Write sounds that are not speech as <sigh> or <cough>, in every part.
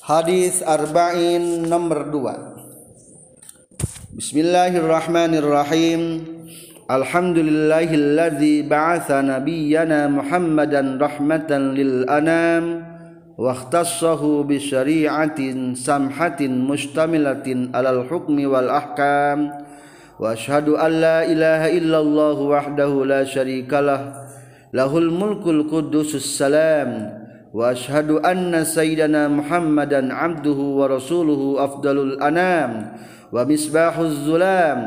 Hadis arba'in nomor 2 Bismillahirrahmanirrahim Alhamdulillahilladzi ba'atha nabiyyana Muhammadan rahmatan lil anam wa ikhtassahu bi syari'atin samhatin mustamilatin alal hukmi wal ahkam wa ashhadu an la ilaha illallah wahdahu la syarikalah lahul mulkul qudusus salam وأشهد أن سيدنا محمدا عبده ورسوله أفضل الأنام ومصباح الظلام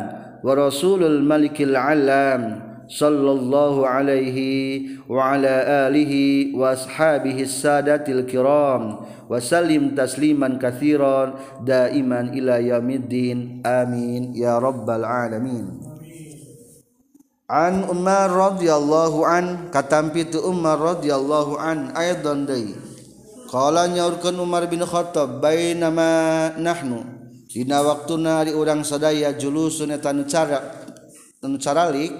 ورسول الملك العلام صلى الله عليه وعلى آله وأصحابه الساده الكرام وسلم تسليما كثيرا دائما إلى يوم الدين. آمين. يا رب العالمين. An Umar radhiyallahu an katampi tu Umar radhiyallahu an aidan deui. Qala nyaurkeun Umar bin Khattab bainama nahnu dina waktuna di urang sadaya julusun eta nu cara nu caralik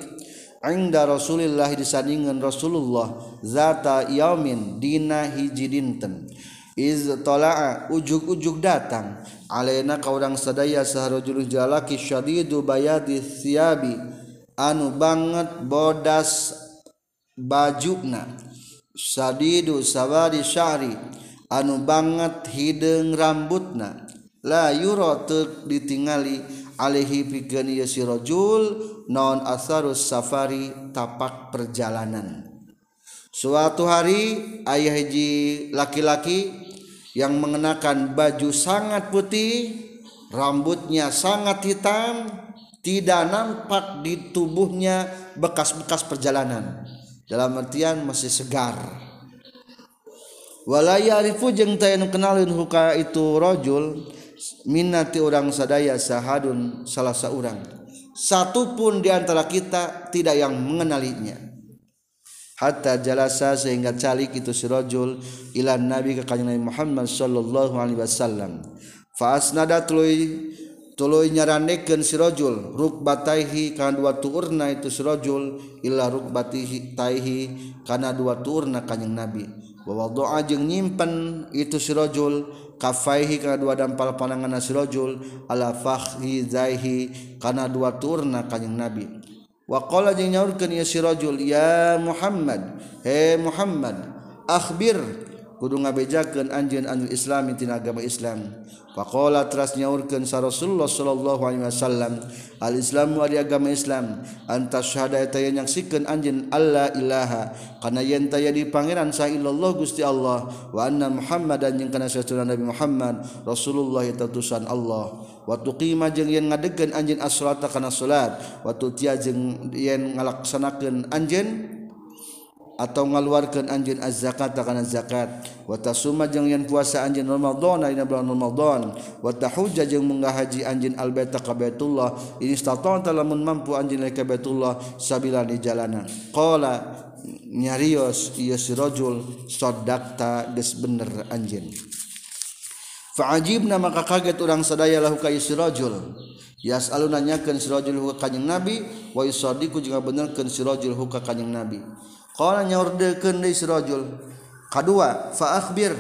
inda Rasulillah disandingan Rasulullah zata yaumin dina hiji dinten. Iz tola'a ujuk-ujuk datang alaina ka urang sadaya saharojul jalaki syadidu bayadi thiabi anu banget bodas bajuna sadidu sawwadi Syari anu banget hidung rambutna. Layuro ditingali Alehi pikenirojul non asarus safari tapak perjalanan. Suatu hari ayah hiji laki-laki yang mengenakan baju sangat putih rambutnya sangat hitam tidak nampak di tubuhnya bekas-bekas perjalanan. Dalam artian masih segar. Walaya arifu jeung teu kenalin huka itu rojul minati orang sadaya sahadun salah seorang satu pun di antara kita tidak yang mengenalinya. Hatta jalasa sehingga calik itu si rojul ilan nabi ke kanjeng Muhammad sallallahu alaihi wasallam. Fa asnada tuluy nyaranekeun si rajul rukbataihi kana dua tuurna itu si rajul illa rukbatihi taihi kana dua tuurna kanjing nabi. Wa wadaa jeung nyimpen itu si rajul kafaihi kana dua dampal pandangan si rajul ala fakhhi zaihi kana dua tuurna kanjing nabi. Wa qala jeung nyaurkeun ieu si rajul ya muhammad he muhammad akhbir kudu ngabejakeun anjeun anil Islam tina agama Islam. Faqala teras nyaurkeun sa Rasulullah sallallahu alaihi wasallam al Islam wa agama Islam antas syahada eta yang nyaksikeun anjeun alla ilaha kana yen taya di pangeran sa illallah Gusti Allah wa anna Muhammadan jeung kana satuna Nabi Muhammad Rasulullah eta utusan Allah. Wa tuqima jeung yen ngadegkeun anjeun as-salata kana salat wa tutiya jeung yen ngalaksanakeun anjeun atau ngaluarkan anjin az-zakat kana zakat. Wa tasuma jeung yen puasa anjeun Ramadan dina bulan Ramadan. Wa tahujja jeung munggah haji anjeun al-baita ka Baitullah. Ini stata'ta lamun mampu anjeun ka Baitullah sabila di jalanan. Qala nyarios ieu si rajul sadaqta geus bener anjeun fa'ajibna maka kaget urang sadaya lahu ka si rajul. Yas'alu nanyakeun si rajul ka kanjing nabi wa yusadiqu jeung benerkeun si rajul ka kanjing nabi Qala nyaurdekeun deui si rajul. Kadua fa akhbir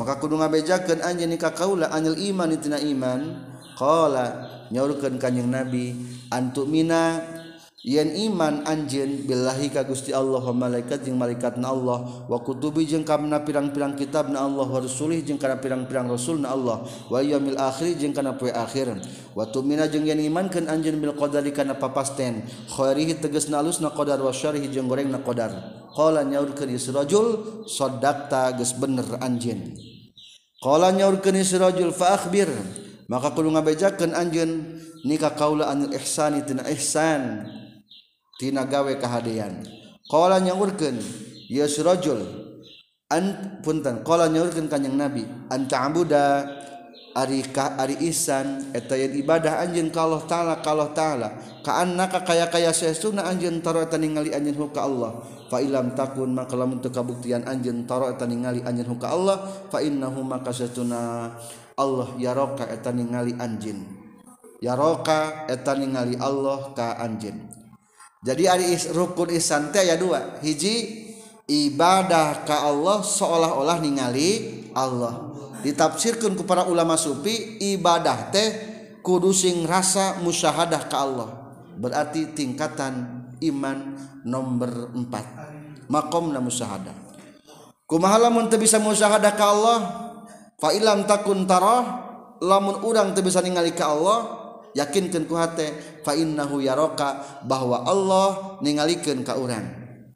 maka kudu ngabejakeun anjeun ka kaula anil iman tina iman. Qala nyaurkeun kanjing Nabi antumina yen iman anjin billahi ka Gusti Allah wa malaikat jeung malaikatna Allah wa kutubi jeung kana pirang-pirang kitabna Allah wa rasulih jeung kana pirang-pirang rasulna Allah wa yaumil akhir jeung kana poe akhir. Wa tumina jeung yen imankeun anjeun bil qadari kana papasten khairihi tegasna alusna qadar wa syarrihi jeung gorengna qadar. Qala nyaurkeun israjul saddaqta geus bener anjeun. Qala nyaurkeun israjul fa akhbir. Maka kudu ngabejakeun anjeun nikah kaula anil ihsani tina ihsan. tina gawe kehadian qala nyaurkeun ya surajul an punten qala nyaurkeun kanjing nabi anta abuda ari ka ari isan eta yen ibadah anjeun ka Allah taala ka Allah taala ka annaka kaya kaya sesuna anjeun tarata ningali anjeun ka Allah. Fa ilam takun maka lamun teu kabuktian anjeun tarata ningali anjeun ka Allah fa innahu maka sesuna Allah yaroka eta ningali anjeun. Yaroka eta ningali Allah ka anjeun. jadi ari is, rukun ihsan teh aya dua. Hiji ibadah ka Allah seolah-olah ningali Allah. Ditafsirkan ku para ulama sufi ibadah teh kudu sing rasa musyahadah ka Allah. Berarti tingkatan iman nomor 4 makom na musyahadah. Kumaha lamun teu bisa musyahadah ka Allah? Fa ilam takun tarah lamun urang teu bisa ningali ka Allah yakinkan ku hate fa innahu yaraka bahwa Allah ningalikeun ka urang.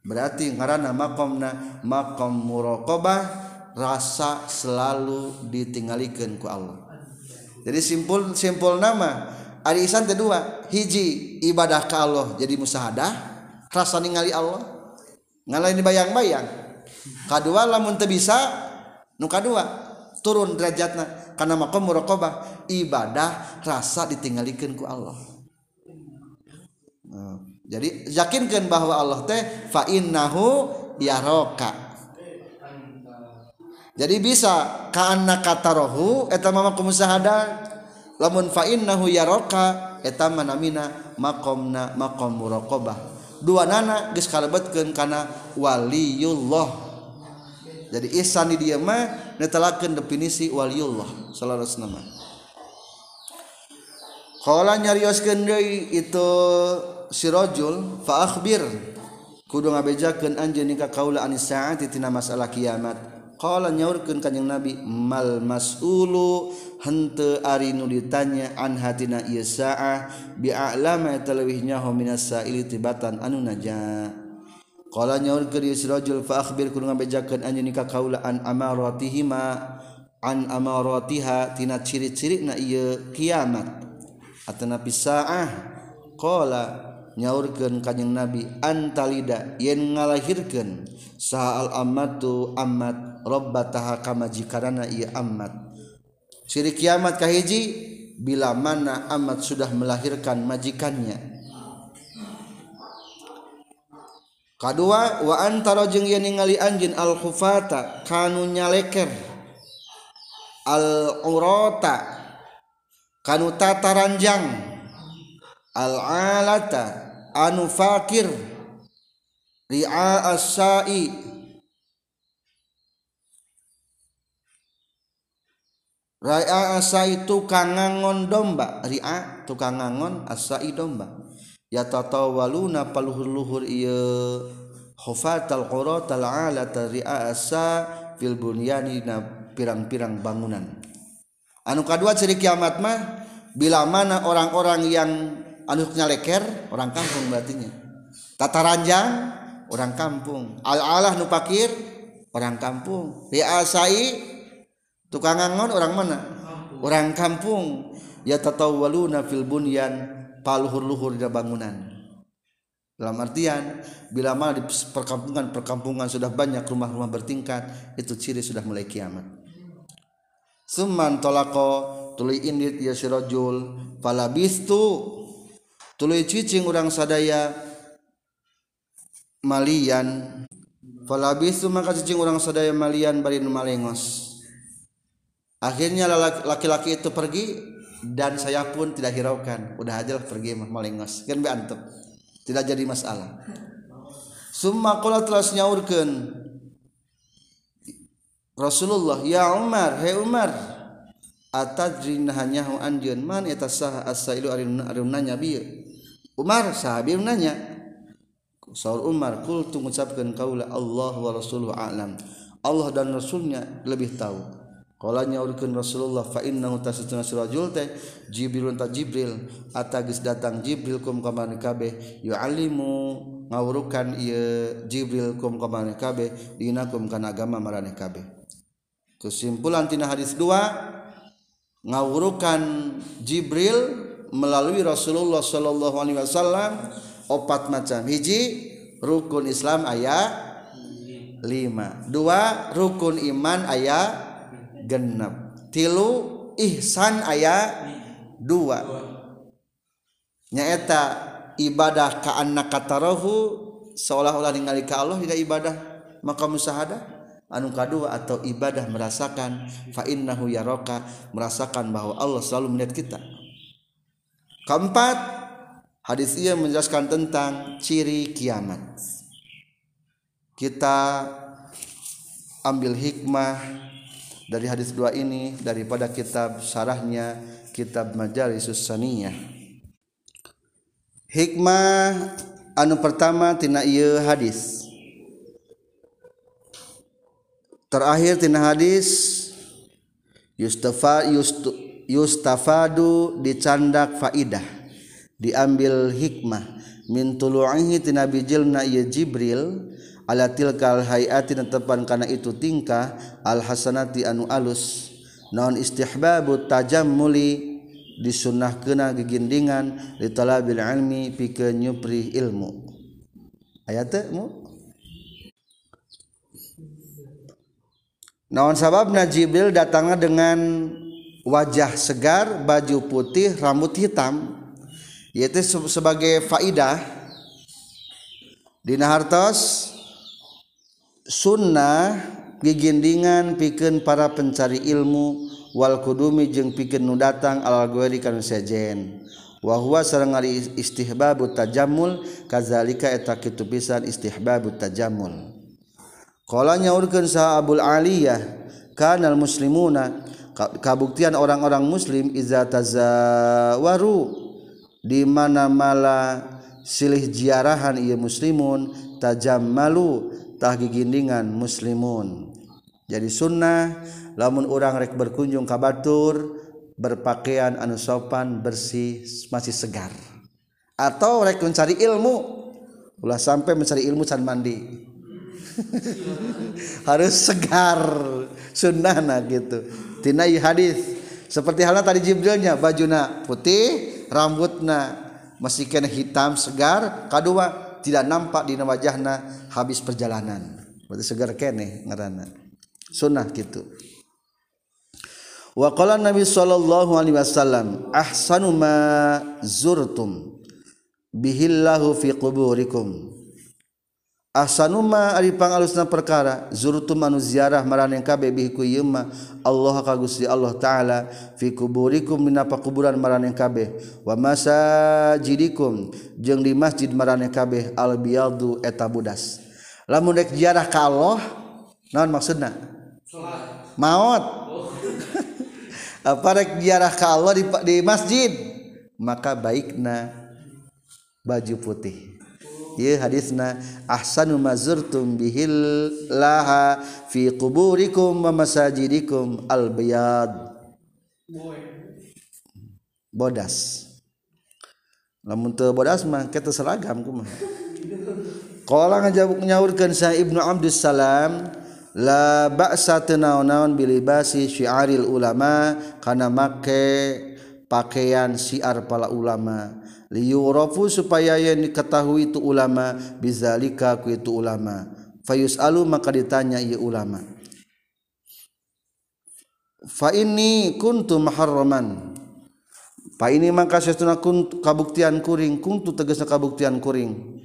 Berarti ngaranna maqamna maqam muraqabah rasa selalu ditinggalikeun ku Allah. Jadi simpul simpul nama ari isan teh dua hiji ibadah ka Allah jadi musahadah rasa ningali Allah. Ngalain bayang-bayang kadua lamun teu bisa nu kadua turun derajatna karena maqam muraqabah ibadah rasa ditinggalikan ku Allah. Nah, jadi yakinkan bahwa Allah teh fa innahu yaroka. Jadi bisa karena kata rohu etama makom syahada lamun fa innahu yaroka eta manamina makomna makom muraqabah. Dua nana geus kalebetkeun kana waliyullah jadi ihsan di dia mah netelakeun definisi waliullah sallallahu alaihi wasallam Kala nyarioskeun deui itu si rajul fa akhbir. Kudu ngabejakeun anjeun ka kaula anis saati tina masalah kiamat. Qala nyaurkeun kanjing nabi mal mas'ulu? Henteu ari nu ditanya an hadina ieu saah? Bi a'lama talawihnya minas sa'ili tibatan anu najah Kala nyaur geus sirajul fa akhbir kudu ngabejakeun anjeun ka kaula an amaratihima an amaratiha tina ciri-cirina ieu kiamat. Atana pisaah qala nyaurkeun kanjing nabi antalida yen ngalahirkeun saal ammatu ammat rabbataha kamajikarana ieu ammat. Ciri kiamat kahiji bila mana amat sudah melahirkan majikannya. Kadua wa antara jeung yen ningali anjeun al khufata kanu nyaleker. Al urata kanu tata ranjang. Al alata anu fakir. Ri'a as-sa'i. Ra'a asai tukang ngangon domba. Ri'a tukang ngangon asai domba Ya tatawaluna paluhur-luhur iya. Khufatal quratal alata ri'a asa Fil bunyani na pirang-pirang bangunan. Anu kedua ciri kiamat mah bila mana orang-orang yang anu nyaleker orang kampung berartinya tata ranjang orang kampung. Al-alah nu pakir orang kampung. Ri'asai tukang ngangon orang mana? Orang kampung. Ya tatawwaluna fil bunyan paluhur-luhur di bangunan. Dalam artian bila mana di perkampungan-perkampungan sudah banyak rumah-rumah bertingkat itu ciri sudah mulai kiamat. Suman tolako tuluy indit ya sirajul falabistu tuluy cicing urang sadaya malian. Falabistu maka cicing urang sadaya malian bari nu malengos. Akhirnya laki-laki itu pergi dan saya pun tidak hiraukan. Udah aja pergi mah melengos kan antuk. Tidak jadi masalah. Summa qala telah nyaurkeun Rasulullah ya Umar he Umar atadrin hanyahu anjeun? Man eta sah asailu arim nanya bieu Umar sahabi nanya. Saur Umar kul tu mengucapkan kaulah Allah wa Rasuluhu alam. Allah dan Rasulnya lebih tahu. Qala nyaurkeun Rasulullah fa innahu tasatuna rajul teh Jibril ta Jibril atagis datang Jibril kum ka kabeh yu'allimu ngawurukan ieu Jibril kum ka kabeh dinakum kana agama maraneh kabeh. Kesimpulan tina hadis 2 ngawurukan Jibril melalui Rasulullah Shallallahu Alaihi Wasallam opat macam. Hiji rukun Islam ayat 5 dua rukun iman ayat genep. Tilu ihsan ayat 2 nyaeta ibadah ka anak katarahu seolah-olah ningali ka Allah tidak ibadah. Maka musahadah anu kedua atau ibadah merasakan fa innahu yaraka merasakan bahwa Allah selalu melihat kita. Keempat hadis ia menjelaskan tentang ciri kiamat. Kita ambil hikmah dari hadis dua ini daripada kitab sarahnya kitab majalis Saniyah. Hikmah anu pertama tina ieu hadis. Terakhir tina hadis yustafa yust, yustafadu dicandak faidah diambil hikmah. Min tulu'ihi tina bijilna ieu Jibril alatilkal hayati tetepan karena itu tingkah al-hasanati anu alus. Naon istihbabu tajam muli disunnah kena gegindingan litalabil ilmi pikeun nyupri ilmu. Aya teu mu? Naon sababna Jibril datangnya dengan wajah segar baju putih rambut hitam. Yaitu sebagai faidah. Dina hartos sunnah gigindingan piken para pencari ilmu Wal Kudumi jeung piken nu datang algueri kan sejen. Wahwa sareng ari istihbabu tajammul kazalika eta kitu pisan istihbabu tajammul qala nyaurkeun sa Abul Aliyah kanal muslimuna kabuktian orang-orang muslim iza tazawaru di mana mala silih jiarahan ieu muslimun tajammalu tah gigindingan muslimun. Jadi sunnah lamun orang rek berkunjung ka batur berpakaian anu sopan bersih masih segar. Atau rek mencari ilmu. Ulah sampai mencari ilmu can mandi. <laughs> Harus segar. Sunnahna gitu. Tina hadis. Seperti halnya tadi jibrilnya bajuna putih rambutna masih kena hitam segar kedua tidak nampak di wajahna. Habis perjalanan. Berarti segar kene ngarana sunnah gitu. Wa qala nabi sallallahu alaihi wasallam ahsanu ma zurtum bihillahu fi quburikum asanuma ari pangalusna perkara zurtu manuziarah marane kabe bihiku yema Allah ka Gusti Allah taala fi kuburikum dina pakuburan marane kabe wa masajidikum jeung di masjid marane kabe al biyadu eta budas. Lamun rek ziarah ka Allah naon maksudna? Salat. Maot. <laughs> Apa rek ziarah ka Allah di, di masjid? Maka baikna baju putih. Haditsna ahsanu mazurtum bihillaha fi quburikum wa masajidikum al bayad bodas. Lamun teu bodas mah kita seragam kumaha qala ngajawab nyaurkeun sa ibnu abdus salam la ba'sa tanaun bilibasi syiaril ulama kana make pakaian siar para ulama liyurafu supaya yang diketahui itu ulama bizalika ku itu ulama. Fayus alu maka ditanya ia ulama. Fa ini kuntu maharraman fa ini maka sesuna kuntu kabuktian kuring kuntu tegasna kabuktian kuring.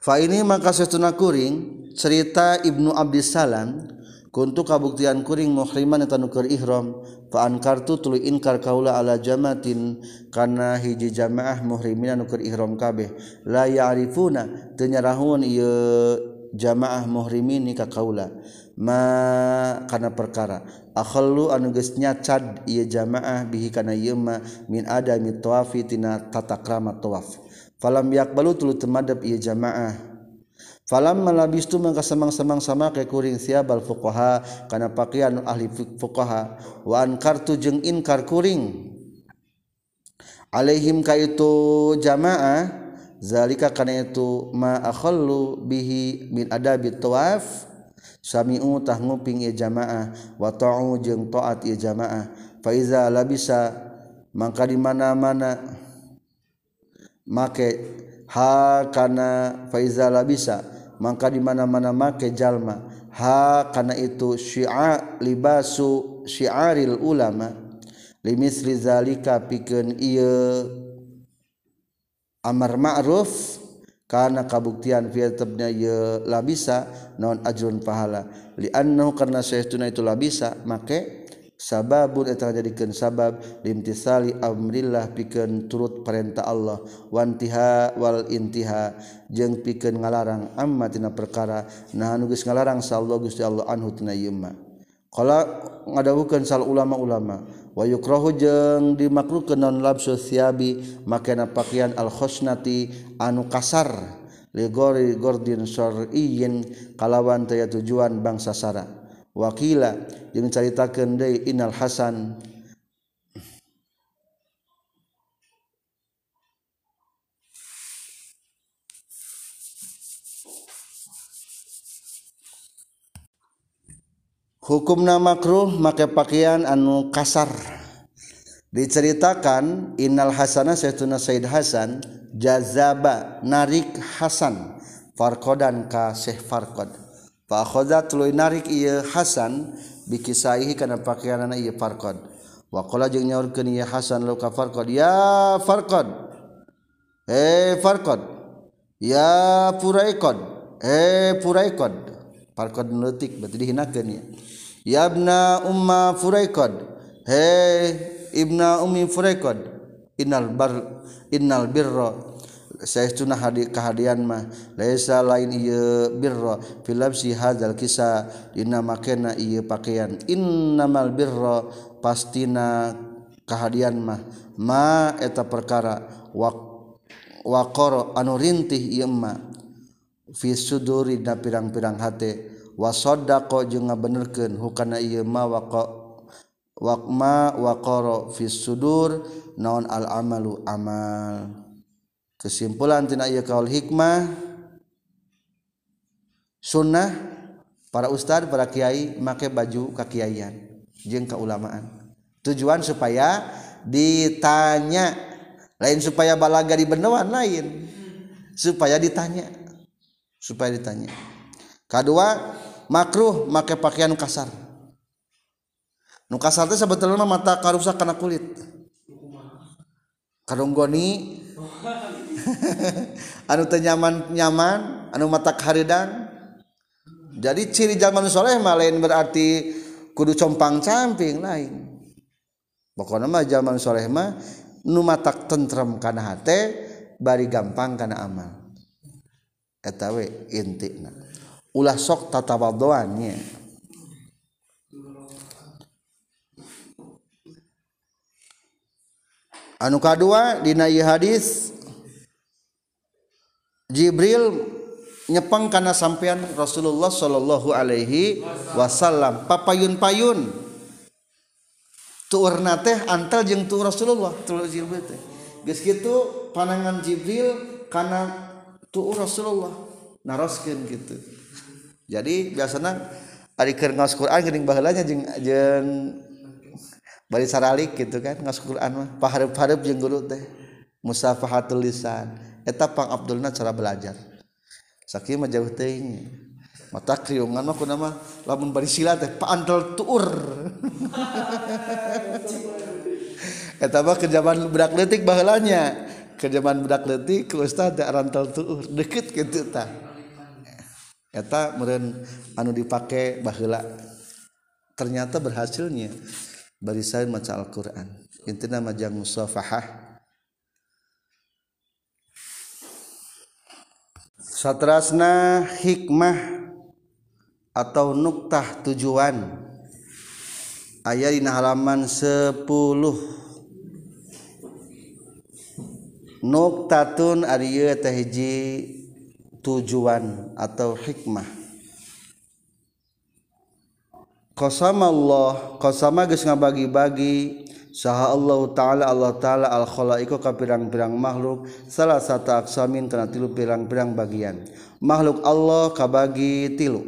Fa ini maka sesuna kuring cerita Ibnu Abdissalam Kuntu kabuktian kuring muhriman eta nuker ihram fa ankartu tuluy inkar kaula ala jamatin kana hiji jamaah muhrimina nuker ihram kabeh. La ya'rifuna teu nyarahun ieu jamaah muhrimin ka kaula. Ma kana perkara akhallu anu geus nyacad ieu jamaah bihi kana ieu ma min adami tawafi tina tatakrama tawaf. Falam yaqbalu tuluy temadep ieu jamaah. Falam malabistu mangka semang-semang sama ke kuring siabal fuqaha kana pakaian ahli fuqaha. Wa ankartu jeung inkar kuring. Alaihim ka itu jamaah zalika kana itu ma akhallu bihi min adabi tawaf. Sami'u tah nguping ya jamaah wa ta'u jeung taat ya jamaah fa iza labisa mangka di mana-mana make ha kana fa iza labisa maka di mana-mana make jalma. Ha karena itu syi'a libasu syiaril ulama. Limis rizalika pikeun ieu amar ma'ruf. Karena kabuktian fiatnya ye labisa non ajrun pahala. Li annahu karena sayyiduna itu labisa make sababun eta jadikeun sabab limtisali amrillah pikeun turut perintah Allah. Wantiha wal intiha jeung pikeun ngalarang amma tina perkara. Nah anu geus ngalarang sallallahu Gusti Allah anhu tina ieu qala ngadawukeun sal ulama-ulama wa yukrahu jeung dimakruhkeun non labsu thiabi makana pakaian al khusnati anu kasar li gori gordin syar'iyyin kalawan taya tujuan bangsa sara wakila jeung caritakeun deui innal hasan. Hukumna makruh make pakaian anu kasar. Diceritakan innal hasana sayyiduna sayyid hasan jazaba narik hasan farqadan ka syekh farqad Pakhoda tuluy narik iya Hasan bikisaihi kana pakaianana iya Farqad. Wa qala jeung nyaurkeun ieu Hasan law ka Farqad, ya Farqad. Eh Farqad. Ya Furaikad. Eh Furaikad. Farqad leutik berarti dihinakeun ya. Ya ibna umma Furaikad. Hei ibna ummi Furaikad. Innal bar innal birra Saestuna hadi kehadian mah laisa lain ieu birra fil labsi hadzal kisah dina makena ieu pakaian innamal birra pastina kehadian mah ma eta perkara wa waqara anu rintih ieu ma fi suduri da pirang-pirang hate wa saddaqa jeung ngabenerkeun hukana ieu ma waqa waqma waqara fi sudur naon al amalu amal. Kesimpulan tina ieu kaul hikmah sunnah para ustad para kiai make baju kakiaian jeung keulamaan tujuan supaya ditanya. Lain supaya balaga di benewan lain. Supaya ditanya. Supaya ditanya. Kedua makruh make pakaian kasar. Nu kasar itu sebetulnya mata karusak karena kulit. Karunggoni <laughs> anu nyaman nyaman anu mata haridan. Jadi ciri zaman soleh mah lain berarti kudu compang camping lain. Pokoknya mah zaman soleh mah nu matak tentrem kana hate bari gampang kana amal. Eta we intina ulah sok tatawadoannya anu kedua dina hadis Jibril nyepeng karena sampeyan Rasulullah Shallallahu Alaihi Wasallam. Papayun payun tuurna teh antel jeng tu Rasulullah. Jibril teh. Geus kitu panangan Jibril karena tuur Rasulullah. Naroskeun gitu jadi biasanya ari keur ngaos Quran geuning baheulanya jeung jeung bari saralik gitu kan ngas Quran mah. Pahareup-hareup jeung guru teh musafahatul lisan. Eta pang abdulna cara belajar. Sakieu mah jauh teuing mata kriungan mah kuna mah lamun bari sila teh paantel tuur. <laughs> Eta mah kejaman budak leutik baheulanya. Kejaman budak leutik ku ustaz teh arantel tuur. Deukeut kitu tah. Eta meureun anu dipake baheula. Ternyata berhasilnya. bari saya maca Al-Quran. Intina majang musafahah. Satrasna hikmah atau nuktah tujuan. Ayat di halaman 10 nuktatun ari teh hiji tujuan atau hikmah. Qasama Allah qasama geus ngabagi-bagi. Saha Allah taala Allah taala al khalaiqu ka pirang-pirang makhluk. Salah satu aksamin kana tilu pirang-pirang bagian. Makhluk Allah kabagi tilu.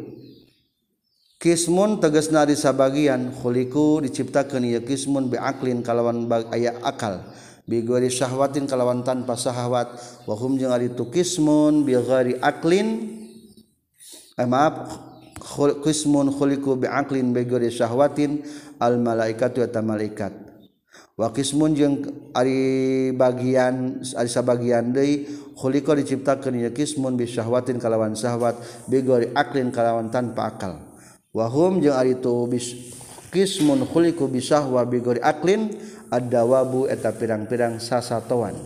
Kismun tegasna di sabagian. Khuliku diciptakeun ieu kismun bi aklin kalawan aya akal. Bi ghairi syahwatin kalawan tanpa syahwat. Wa hum jeung ari kismun bi ghairi aklin. Eh, maaf qismun khuliqu biaqlin bighairi syahwatin al malaikatu eta malaikat. Wa qismun jeung ari bagian ari sabagian deui khuliqu diciptakeun ieu qismun bi syahwatin kalawan syahwat bighairi aqlin kalawan tanpa akal. Wa hum jeung ari tu bis qismun khuliqu bi syahwa bighairi aqlin ad-dawabu eta pirang-pirang sasatoan.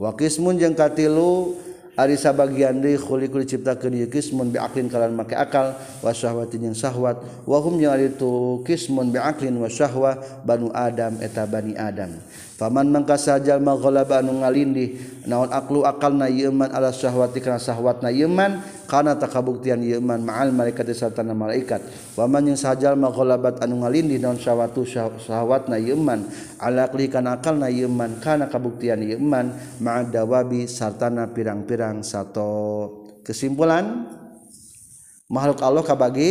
Wa qismun jeung katilu Ari sabagian deui khuliqul diciptakeun ieu qismun biaqlin kalan make akal wa syahwatin jeung syahwat. Wa hum jeung ari tu qismun biaqlin wa syahwa banu adam eta bani adam. Faman mangka sajal maghalaba anu ngalindih naon aklu akalna yeman ala syahwati kana syahwatna yeman kana takabuktian yeman ma'al malaikat serta malaikat. Waman yang sajal maghalabat anu ngalindih naon syahwatu syahwatna yeman ala akli kana akalna yeman kana kabuktian yeman ma'a dawabi sartana pirang-pirang sato. Kesimpulan makhluk Allah kabagi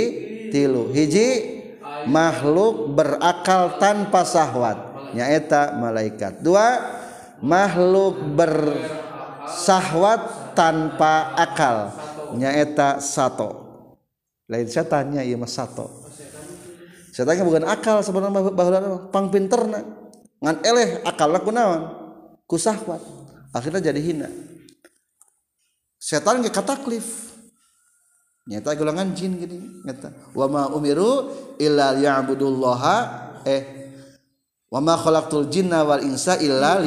tilu. Hiji makhluk berakal tanpa syahwat. Nyaeta malaikat. Dua makhluk bersahwat tanpa akal. Nyaeta satu lain setannya iya mas satu setannya bukan akal sebenarnya bahwa pang pinterna. Ngan eleh akal laku naon? Ku sahwat. Akhirnya jadi hina. Setan ge kataklif. Nyata golongan jin gini nyata wa ma umiru illa liya'budullaha eh Wama khalaqtul jinna wal insa illa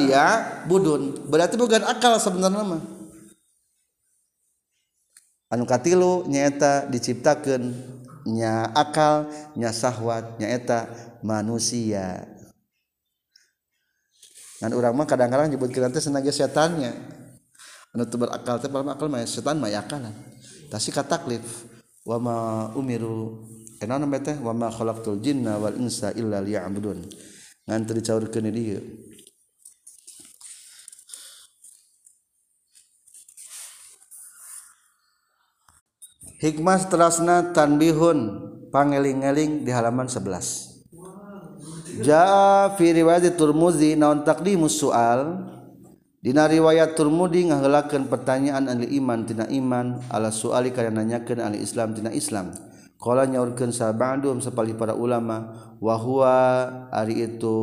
budun. Berarti bukan akal sebenarnya mah. Anu katilu nyaeta diciptakeun nya akal, nya sahwat, nyaeta manusia. Dan orang mah kadang-kadang nyebut kita teh senaga setannya. Anu teu berakal teh akal mah setan mah akalan. Tasi kataklif wa ma umiru enana teh wa ma khalaqtul jinna wal insa illa liya'budun ngan dicaurkeun dia Hikmah terasna tanbihun pangeling-eling di halaman 11. Ja'a fi riwayat Turmuzi naon taqdimus sual Dina riwayat Turmudi ngaheulakeun pertanyaan ahli iman tina iman ala suali kana nanyakeun ahli Islam tina Islam. Kala nyaurkeun sabandum sapali para ulama wa huwa ari itu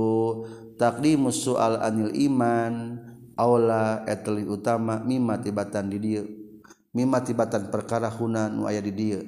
taqdimus sual anil iman aula etli utama mimma tibatan di dieu. Mimma tibatan perkara hunan nu aya di dieu.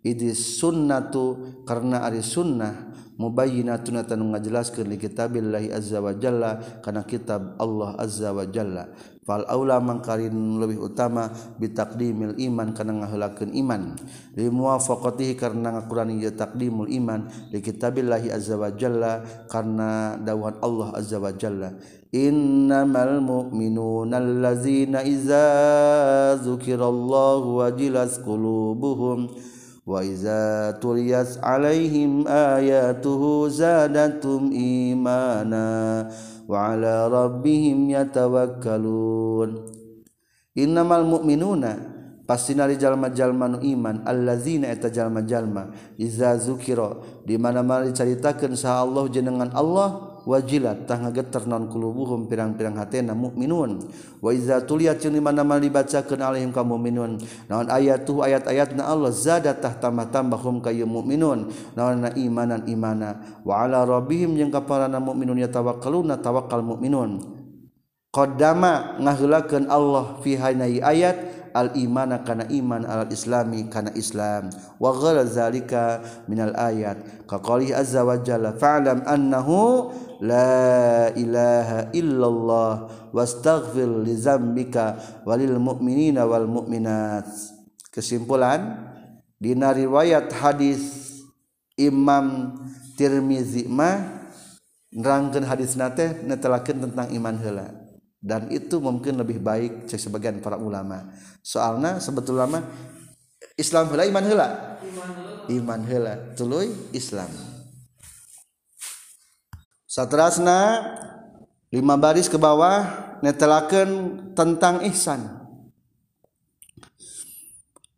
Idis sunnatu karena ari sunnah mubayinatunatan ngajelaskeun li kitabillahi azza wa jalla kana kitab Allah azza wa jalla. Fal aula mangkarin lebih utama bitaqdimil iman kana ngaheulakeun iman. Li muwafaqatihi karena ngakurani ieu taqdimul iman li kitabillahi azza wa jalla karena dawuhan Allah azza wa jalla. Innamal mu'minuna allazina idza dzukirallahu wajilat qulubuhum وإذا تليت عليهم آياته زادتهم إيمانا وعلى ربهم يتوكلون إنما المؤمنون pastina di jalma-jalma nu iman. Allazina eta jalma-jalma iza zukira di mana-mana dicaritakeun sa Allah jenengan Allah wajilat tah geter non kulubuhum pirang-pirang hatena mukminun wa iza tuliyat jeung di mana-mana dibacakeun alaihim ka mukminun naon ayatuh ayat-ayatna Allah zada tah tambah-tambahum ka mukminun naon imanan imana. Wa ala rabbihim jeung ka para mukminun yatawakkaluna tawakkal mukminun qaddama ngaheulakeun Allah fi hayna ayat al-imana kana iman alal islami kana islam. Wa ghala zalika minal ayat. Kaqali azza wa jalla fa'lam annahu la ilaha illallah wastaghfir li zambika walil mu'minina wal mu'minat. Kesimpulan dina riwayat hadis Imam Tirmizi mah nerangkeun hadisna teh netelakeun tentang iman heula. dan itu mungkin lebih baik cek sebagian para ulama. Soalnya sebetulnya mah Islam hela iman hela? Iman hela. Tuluy Islam. Satrasna lima baris ke bawah netelaken tentang ihsan.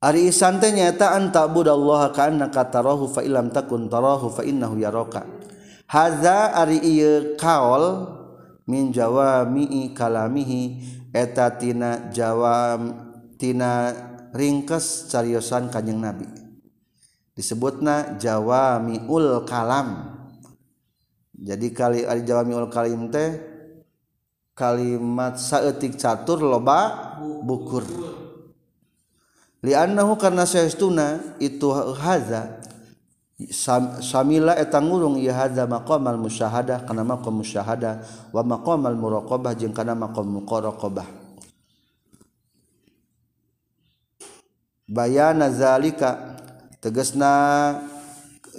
Ari ihsan teh nyaeta anta budallaha ka'annaka tarahu fa illam takun tarahu fa innahu yaraka. Hadza ari ieu kaol min jawami kalamihi jawam tina ringkes cariyosan Kanjeng Nabi. Disebutna Jawamiul kalam. Jadi kali ari Jawamiul kalim teh kalimat saeutik catur loba bukur. Liannahu karna saestuna itu haza Samila etangurung ihaza maqamal musyahadah kana maqam musyahadah wa maqamal muraqabah jeung kana maqam muraqabah bayana zalika tegasna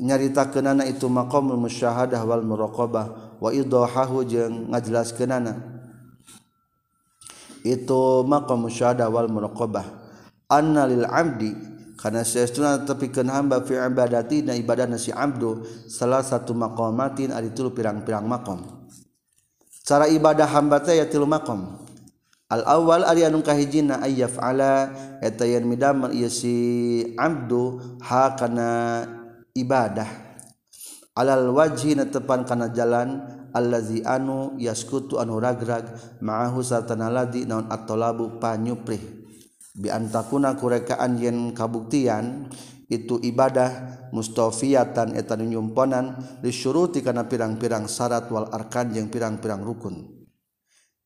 nyaritakeunana itu maqamul musyahadah wal muraqabah wa idahahu jeung ngajelaskeunana itu maqam musyahadah wal muraqabah. Anna lil abdi karena sesuatu tepikan hamba fi ibadati na ibadah nasi abdu salah satu makomatin ada tilu pirang-pirang makom. Cara ibadah hamba teh ya tilu makom. Al awal ari anu kahijina ayyaf ala eta yen midamel ieu si abdu ha kana ibadah. Alal wajhi na tepan kana jalan allazi anu yaskutu anu ragrag ma'ahu satana ladi naon at-talabu panyuprih. biantakuna kurekaan yen kabuktian itu ibadah mustafiatan etan nyumponan disuruti karena pirang-pirang syarat wal arkan yang pirang-pirang rukun.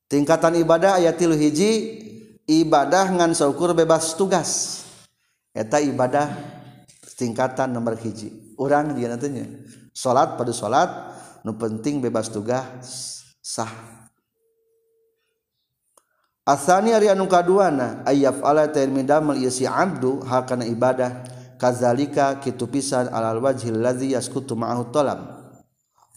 Tingkatan ibadah ayat tilu hiji ibadah ngan saukur bebas tugas. Eta ibadah tingkatan nomor hiji. Orang dia nantinya salat pada salat nu penting bebas tugas sah. asani ari anu kaduana ayaf ala tairmidamel iya si abdu hakana ibadah. Kazalika kitu pisan alal wajhil ladzi yaskutu ma'ahu talab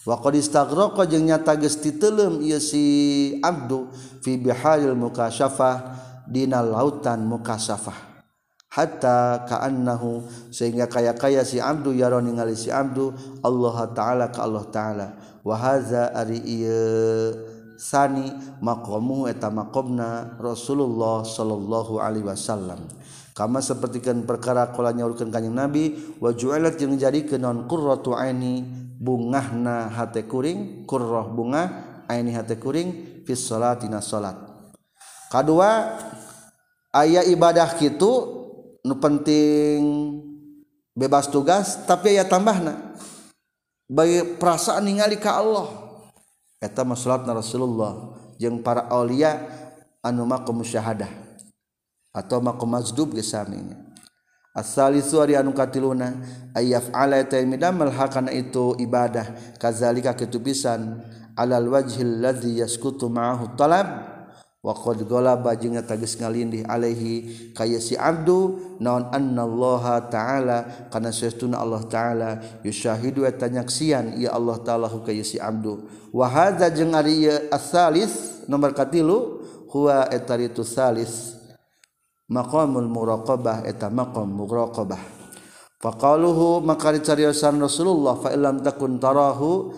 wa qad istaghraqa jeung nyata geus titelem ieu si abdu fi biharil mukasyafah dina lautan mukasyafah hatta ka'annahu sehingga kaya-kaya si abdu yaro ningali si abdu Allah taala ka Allah taala. Wa hadza ari ieu. sani maqamu eta maqamna Rasulullah sallallahu alaihi wasallam. Kama sapertikeun perkara kala nyaurkeun kanjing Nabi wa ju'ilat jeung jadikeun non qurratu aini bungahna hate kuring qurrah bunga aini hate kuring fi salatina salat. Kadua aya ibadah kitu nu penting bebas tugas tapi aya tambahna. Bagi perasaan ningali ka Allah. eta salatna Rasulullah jeung para aulia anu maqam syahadah atau maqam mazdub ge saminya As-salisu ari anu katiluna ayyaf ala taimidamal hakana itu ibadah kazalika kitubisan alal wajhil ladzi yaskutu ma'ahu talab. waqad ghalaba jeung tagis ngalindih alaihi kaya si abdu naon annallaha ta'ala kana sesuna Allah ta'ala yusyahidu eta ya Allah ta'ala kaya si abdu. Wa hadza jeung ari as-salis nomor katilu huwa etaritu salis maqamul muraqabah eta maqam muraqabah. Faqaluhu maka dicariosan Rasulullah fa illam takun tarahu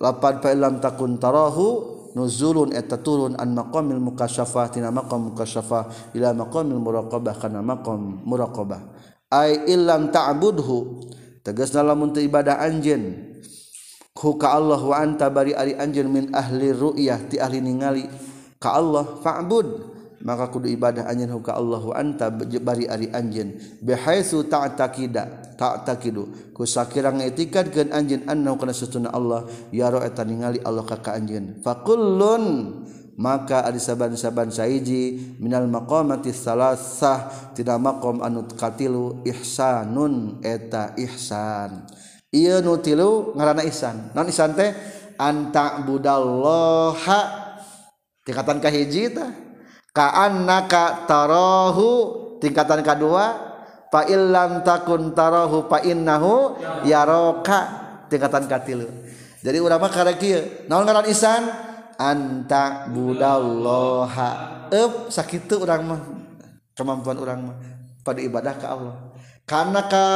lapad fa illam takun tarahu nuzulun eta turun an maqamil mukasyafah tina maqam mukasyafah ila maqamil muraqabah kana maqam muraqabah. Ai illam ta'budhu tegasna lamun teu ibadah anjeun ku ka Allah wa anta bari ari anjeun min ahli ru'yah ti ahli ningali. Ka Allah fa'bud. Maka kudu ibadah anjeun ka Allah wa anta bari ari anjeun bihaitsu ta'taqida. tak ku sakira etikad anjeun anjin annahu kana sutuna Allah. Yaro eta ningali Allah ka ka anjeun fakullun maka ari saban-saban saiji. Minal maqamati salasah tina maqam anu katilu ihsanun eta ihsan. Ieu nu tilu ngaranna ihsan. Naon ihsan teh anta budallaha tingkatan kahiji tah ka annaka tarahu. Tingkatan kedua fa illam takun tarahu fa innahu yaraka tingkatan katilu jadi urang mah karek kieu naon ngaran isan? Anta budallaha eup sakitu urang mah. Kemampuan urang mah. Pada ibadah ke Allah. Karena ka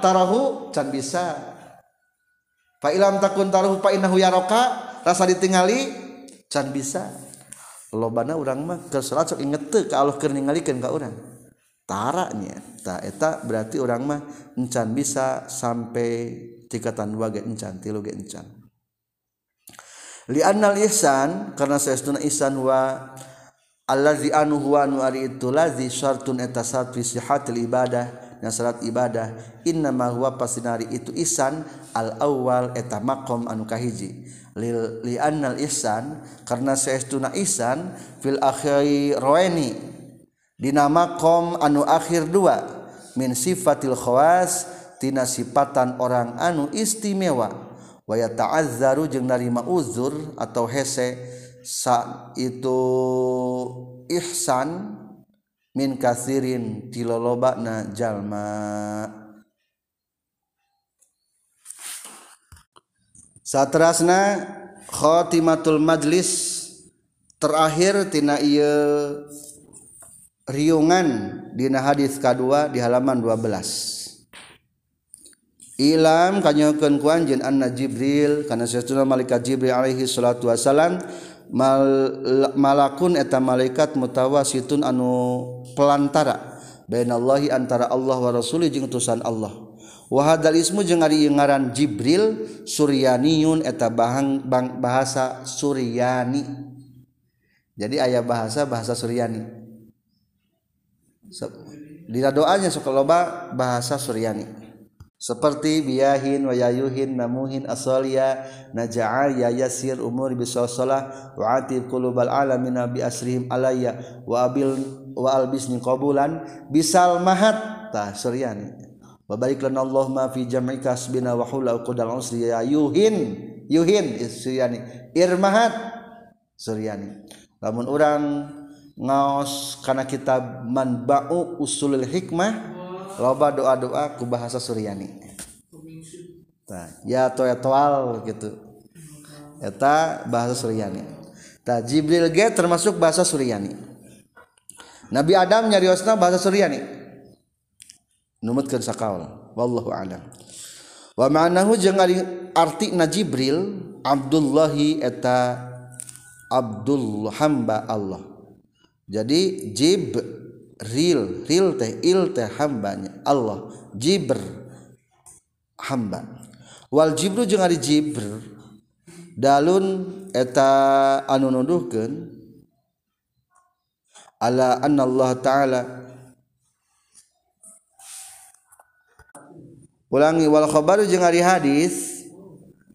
tarahu can bisa. Fa illam takun tarahu fa innahu yaraka rasa ditingali can bisa. Lobana urang mah keur salat sok inget teu ka Allah keur ningalikeun ka urang. Taranya. Ta eta berarti orang mah encan bisa sampai tingkatan dua ge encan tilu ge encan. Li annal ihsan karena saestuna ihsan wa allazi anu huwa anu ari itu lazi syartun eta sat fi sihatil ibadah na salat ibadah inna ma huwa pasinari itu ihsan al awal eta maqam anu kahiji. Lil li'annal ihsan karena saestuna ihsan fil akhiri rawaini dinama kom anu akhir dua. Min sifatil khawas tina sifatan orang anu istimewa. Waya ta'azzaru jeung narima uzur atau hese sa itu ihsan min kasirin tilolobana jalma. Satrasna khotimatul majlis terakhir tina ieu riungan dina hadis kedua di halaman 12 Ilam kanyakeun ku anjeun anna Jibril kana sesuna malaikat Jibril alaihi salatu wasalam mal, malakun eta malaikat mutawasitun anu pelantara bainallahi antara Allah wa rasuli jeung utusan Allah. Wa hadzal ismu jeung ari ngaran Jibril Suryaniyun eta bahang bang, bahasa Suryani. Jadi ayah bahasa bahasa Suryani. so, dina doanya suka loba bahasa Suryani. Seperti biyahin wa yayuhin namuhin asalia naja'a ya yasir umur bisalah wa atib qulubal alamin bi asrihim alayya wa abil wa albisni qabulan bisal mahat. Ta Suryani. Wabalik lana Allahumma fi jam'ika hasbina wa hula uqdal usri ya yuhin yuhin Suryani. Irmahat Suryani. Lamun urang ngaos kana kitab manba'u usulul hikmah loba doa-doa ku bahasa Suryani. Ya toal gitu. Eta bahasa Suryani. Nah, Jibril ge termasuk bahasa Suryani. Nabi Adam nyariosna bahasa Suryani. Numutkeun sakaul wallahu a'lam. Wa ma'nahu jeung arti na Jibril Abdullahi eta Abdul hamba Allah jadi jib real real teh il teh hambanya Allah jibr hamba. Wal jibru jeung ari jibr dalun eta anu nuduhkeun ala anna Allah taala ulangi wal khabaru jeung ari hadis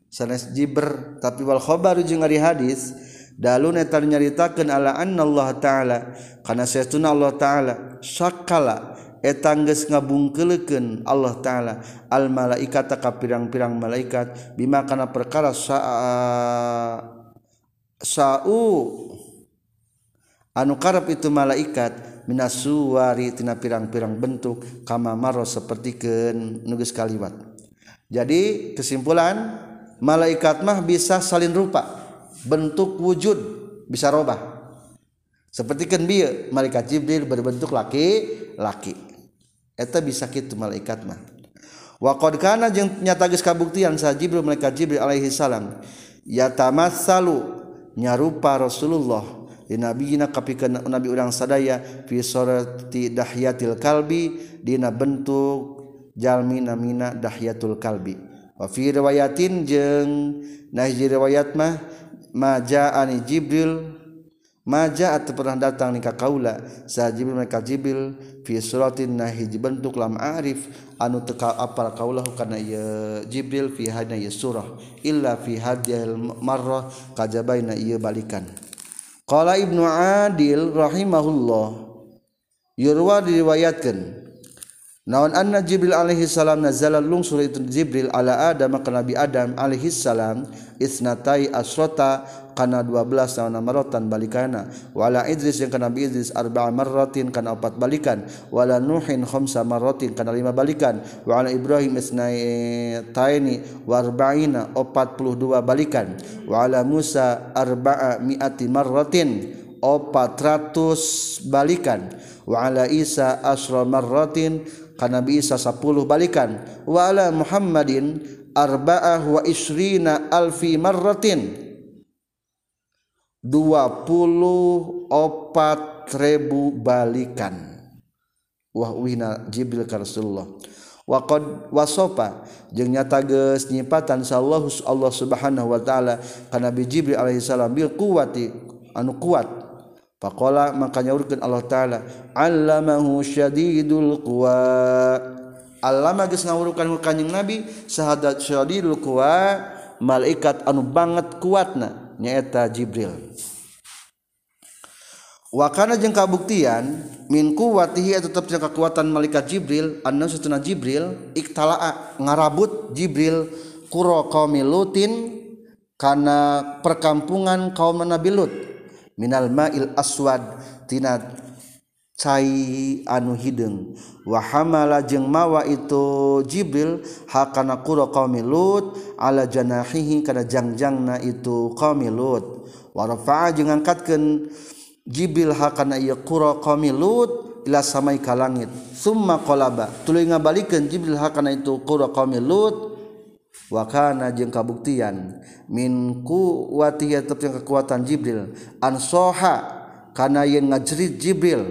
sanes jibr tapi wal khabaru jeung ari hadis dalun eta nyaritakeun ala anna Allah taala. Kana saestuna Allah taala sakala eta geus ngabungkeuleukeun Allah taala. Al malaikata ka pirang-pirang malaikat bima kana perkara saa sau. Anu karep itu malaikat minasuwari tina pirang-pirang bentuk kama maro sapertikeun nugas kaliwat. Jadi kesimpulan malaikat mah bisa salin rupa. bentuk wujud bisa robah. Seperti kan dia malaikat Jibril berbentuk laki-laki eta bisa kitu malaikat mah. Wa qad kana jeung nyata geus kabuktian sa Jibril malaikat Jibril alaihi salam. Yatamassalu nyarupa Rasulullah. Di nabiyina kapikeun nabi urang sadaya fi surati dahyatil kalbi dina bentuk jalmi namina dahyatul kalbi. Wa fi riwayatin jeung nah riwayat mah majaani Jibril. Maja atau pernah datang nikah kaula. Sa Jibril mereka Jibril fi suratin na hiji bentuk lam arif. Anu teka apal kaulah kana ieu Jibril fi hadna ieu surah. Illa fi hadhil marrah kajabaina ieu balikan. Qala ibnu adil rahimahullah. Yurwa diriwayatkeun naon anna Jibril alaihi salam nazala lungsur itu Jibril ala Adam ka Nabi Adam alaihi salam isnatai asrota kana 12 tahun marotan balikana. Wala Idris yang kana Nabi Idris arba'a marratin kana empat balikan. Wala Nuhin khamsa marratin kana lima balikan. Wala Ibrahim isnai taini wa arba'ina 42 balikan. Wala Musa arba'a mi'ati marratin 400 balikan. Wala Isa asra marratin Nabi Isa 10 balikan. Wala Muhammadin arba'ah wa isrina alfi marratin. 24 ribu balikan. Wah wina Jibril ka Rasulullah. Wa qad wasofa jeung nyata geus nyipatan sallallahu Allah Subhanahu wa taala. Ka Nabi Jibril alaihi salam bil quwati anu kuat Faqala maka nyaurkeun Allah Taala. Allamahu syadidul quwa." Allama geus ngawurukan kanjeng Nabi sahadat syadidul quwa, malaikat anu banget kuatna nyaeta Jibril. Wakana jeung kabuktian min kuwatihi tetap jeung kekuatan malaikat Jibril anna satuna Jibril iktalaa ngarabut Jibril qura qaumilutin kana perkampungan kaum Nabi Lut minal ma'il aswad tina cai anu hidung wahamala jeung mawa itu Jibril hakana qura qaumi Lut ala janahihi kana jangjangna itu qaumi Lut. Wa rafa'a jeung angkatkeun Jibril hakana ieu qura qaumi Lut ila samai ka langit. Summa qalaba tuluy ngabalikeun Jibril hakana itu qura qaumi Lut wakana jeung kabuktian. Min wati tetap kekuatan Jibril. Ansoha karena yang ngajrit Jibril.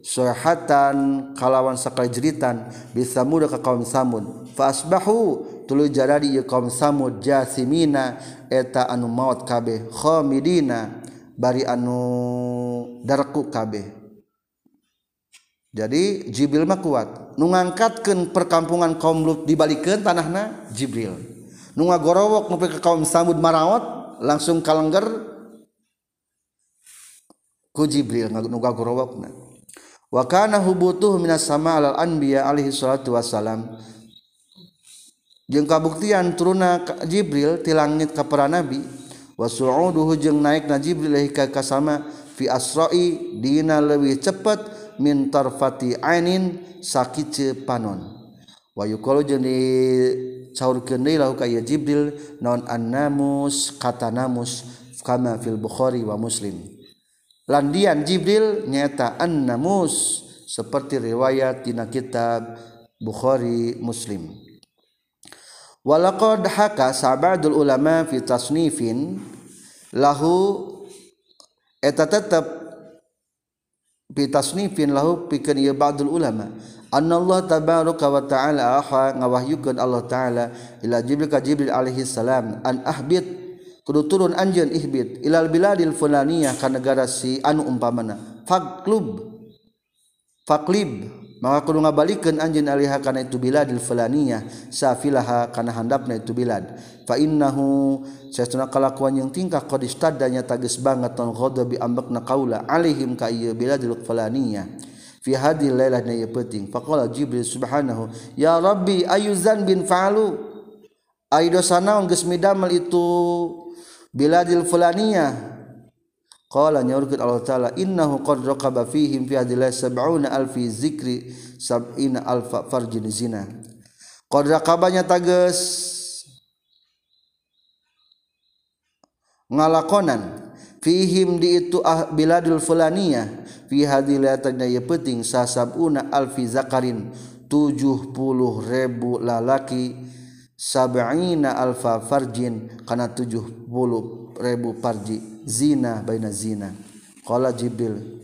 Sohatan kalawan sekali jeritan. Bisa muda ke kaum samud. Fasbahu tulu jadi ya kaum samud. Jasimina eta anu maut kabeh. Khamidina bari anu darku kabeh. Jadi Jibril mah kuat. Nu ngangkatkeun perkampungan kaum Lut dibalikeun tanahna Jibril. nu ngagorowok nepi ka kaum Samud marawat langsung kalengger ku Jibril. Nu ngagorowokna wa kana hubutuh minas sama alal anbiya alaihi salatu wassalam. Jeung kabuktian turuna Jibril ti langit ka para nabi wa su'uduhu jeung naikna Jibril ilahi ka kasama fi asra'i dina leuwih cepet min tarfati ainin sakice panon. Wa yuqalu jeung di caurkeun deui lahu ka Jibril naon annamus kata namus kama fil Bukhari wa Muslim. Landian Jibril nyata annamus seperti riwayat dina kitab Bukhari Muslim. Walaqad haka sabadul ulama fi tasnifin lahu eta tetap fi tasnifin lahu pikeun ieu ba'dul ulama Allah tabaraka wa ta'ala ngawahyukan Allah ta'ala ila Jibril ka Jibril alaihi salam an ahbit kudu turun anjeun ihbit ilal biladil fulaniyah ka negara si anu umpamana faklub faklib maka kudu ngabalikeun anjeun alaiha kana itu biladil fulaniyah safilaha kana handapna itu bilad. Fa innahu sesuna kalakuan yang tingkah qad istadanya tagis banget non ghadabi ambekna qaula alaihim ka ieu biladil fulaniyah. Fi hadil lailah na penting. Faqala jibril subhanahu ya rabbi ayu bin fa'alu? Ay dosa naon geus midamel itu biladil fulaniyah. Qala nyaurkeun Allah taala innahu qad raqaba fihim fi hadhihi sab'una alfi zikri sab'ina alfa farjin zina. Qad raqabanya tages ngalakonan fihim di itu ah biladul fulaniyah. Fi hadhil tanya ye penting sasabuna alfi zakarin 70 ribu lalaki sab'ina alfa farjin kana 70 ribu farji zina baina zina. Qala jibril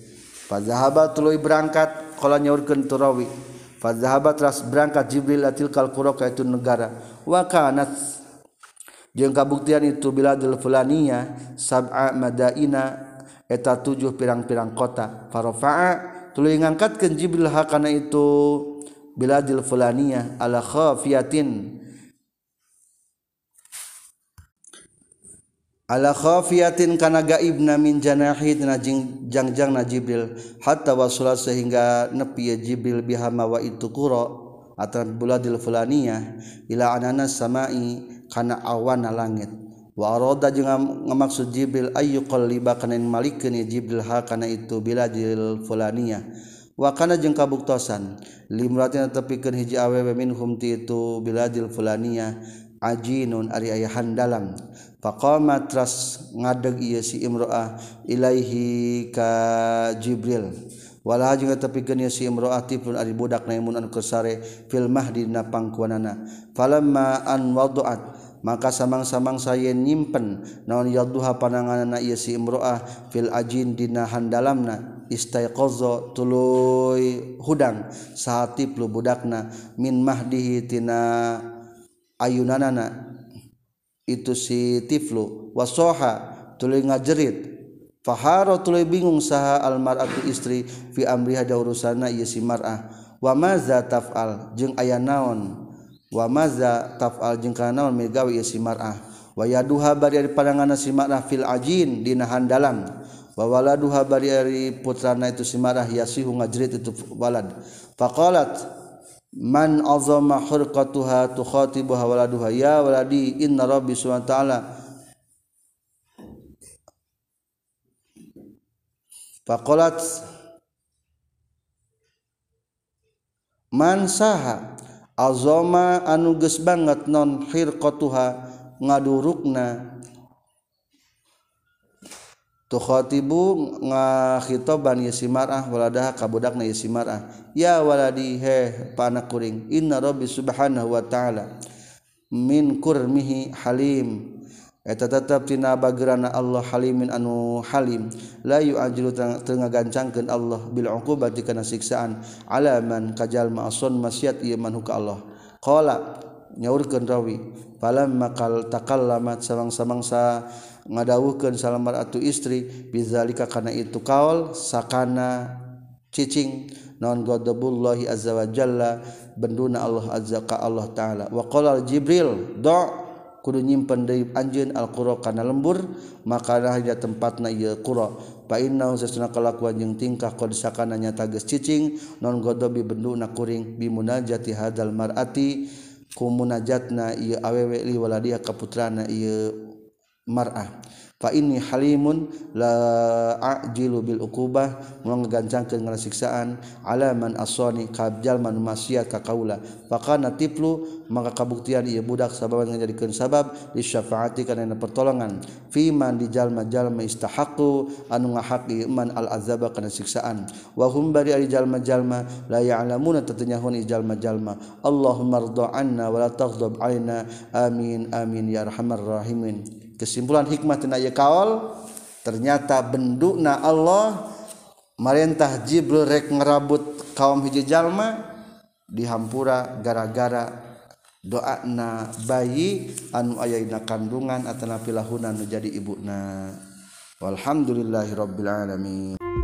fadzahaba tuluy berangkat qala nyaurkeun turawi fadzahaba teras berangkat jibril atil kal qura ka itu negara. Wa kanat jeung kabuktian itu biladul fulaniyah sab'a madaina eta tujuh pirang-pirang kota. Farafa'a tuluy ngangkatkeun jibril hakana itu biladil fulaniyah ala khafiyatin. Ala khafiyatin kana gaibna min janahi tina jangjang na jibril. Hatta wasula sehingga nepi ya jibril bihama wa itu qura atan buladil fulaniyah ila anana samai kana awana langit. Wa arada jeung ngamaksud Jibril ayu qalliba kana malikeun Jibril ha kana itu biladil fulaniyah? Wa kana jeung kabuktosan limratin tepikeun hiji awewe minhum ti itu biladil fulaniyah ajinun ari aya handalam faqama tras ngadeg ieu si imro'ah ilaihi ka Jibril. wala juga tapi geni si imroati pun ari budak naimun anu kesare fil mahdi na pangkuanana. Falamma an wadu'at maka samang-samang saya nyimpen naon yadduha pananganana ieu si imroah fil ajin dina handalamna istaiqaza tuluy hudang sahati plu budakna min mahdihi tina ayunanana. Itu si tiflu wasoha tuluy ngajerit. Faharo tuluy bingung saha almaratu istri fi amriha da urusana ieu si mar'ah. Wa maza taf'al jeung aya naon? Wa maza taf'al jeung kana naon megawe ieu si mar'ah. Wa yaduha bari ari padanganna si mar'ah fil ajin dina handalan. Wa waladuha bari ari putrana itu si mar'ah yasihu ngajrit itu walad. Faqalat man azama hurqatuha tukhatibuha waladuha ya waladi inna rabbi subhanahu wa ta'ala Fakolat mansaha azoma anuges banget non hirqatuha ngadurukna. Tukhatibu ngakhitoban yasimarah waladah kabudakna yasimarah ya waladi he panak kuring. Inna rabbi subhanahu wa ta'ala min kurmihi halim. eta tetap tina bagerana Allah halimin anu halim. La yu'ajilu tengah gancangkeun Allah bil uqubati kana siksaan. Alaman kajal ma'asun maksiat ieu man huka Allah. Qala nyaurkeun rawi falam makal takallamat samang-samangsa ngadawuhkeun salamar atu istri bizalika kana itu kaul sakana cicing non ghadabullahi azza wa jalla benduna Allah azza ka Allah taala. Wa qala jibril do' kudu nyimpen deui anjeun alqura kana lembur maka hanya tempatna ieu qura. Fa inna sesuna kalakuan jeung tingkah qad sakana nyata geus cicing non godobi benduna kuring bimunajati hadal mar'ati ku munajatna ieu awewe li dia kaputrana ieu mar'ah. Fa ini halimun la ajilu bil ukubah mau ngegancangkeun ngarasiksaan alaman asani kabjal man maksiat ka kaula fakana tiplu maka kabuktian ieu budak sababan ngajadikeun sabab li syafaati kana pertolongan. Fi man di jalma-jalma istahaqu anu ngahaqi man al azaba kana siksaan. Wa hum bari ari jalma-jalma la ya'lamuna tatanyahun jalma-jalma Allahumma rda anna wa la taghdab amin amin ya arhamar rahimin kesimpulan hikmah tina ieu kaol ternyata bendukna Allah marentah Jibril rek ngerabut kaum hiji jalma dihampura gara-gara doana bayi anu ayaina kandungan atau pilahuna nu jadi ibuna walhamdulillahi rabbil alamin.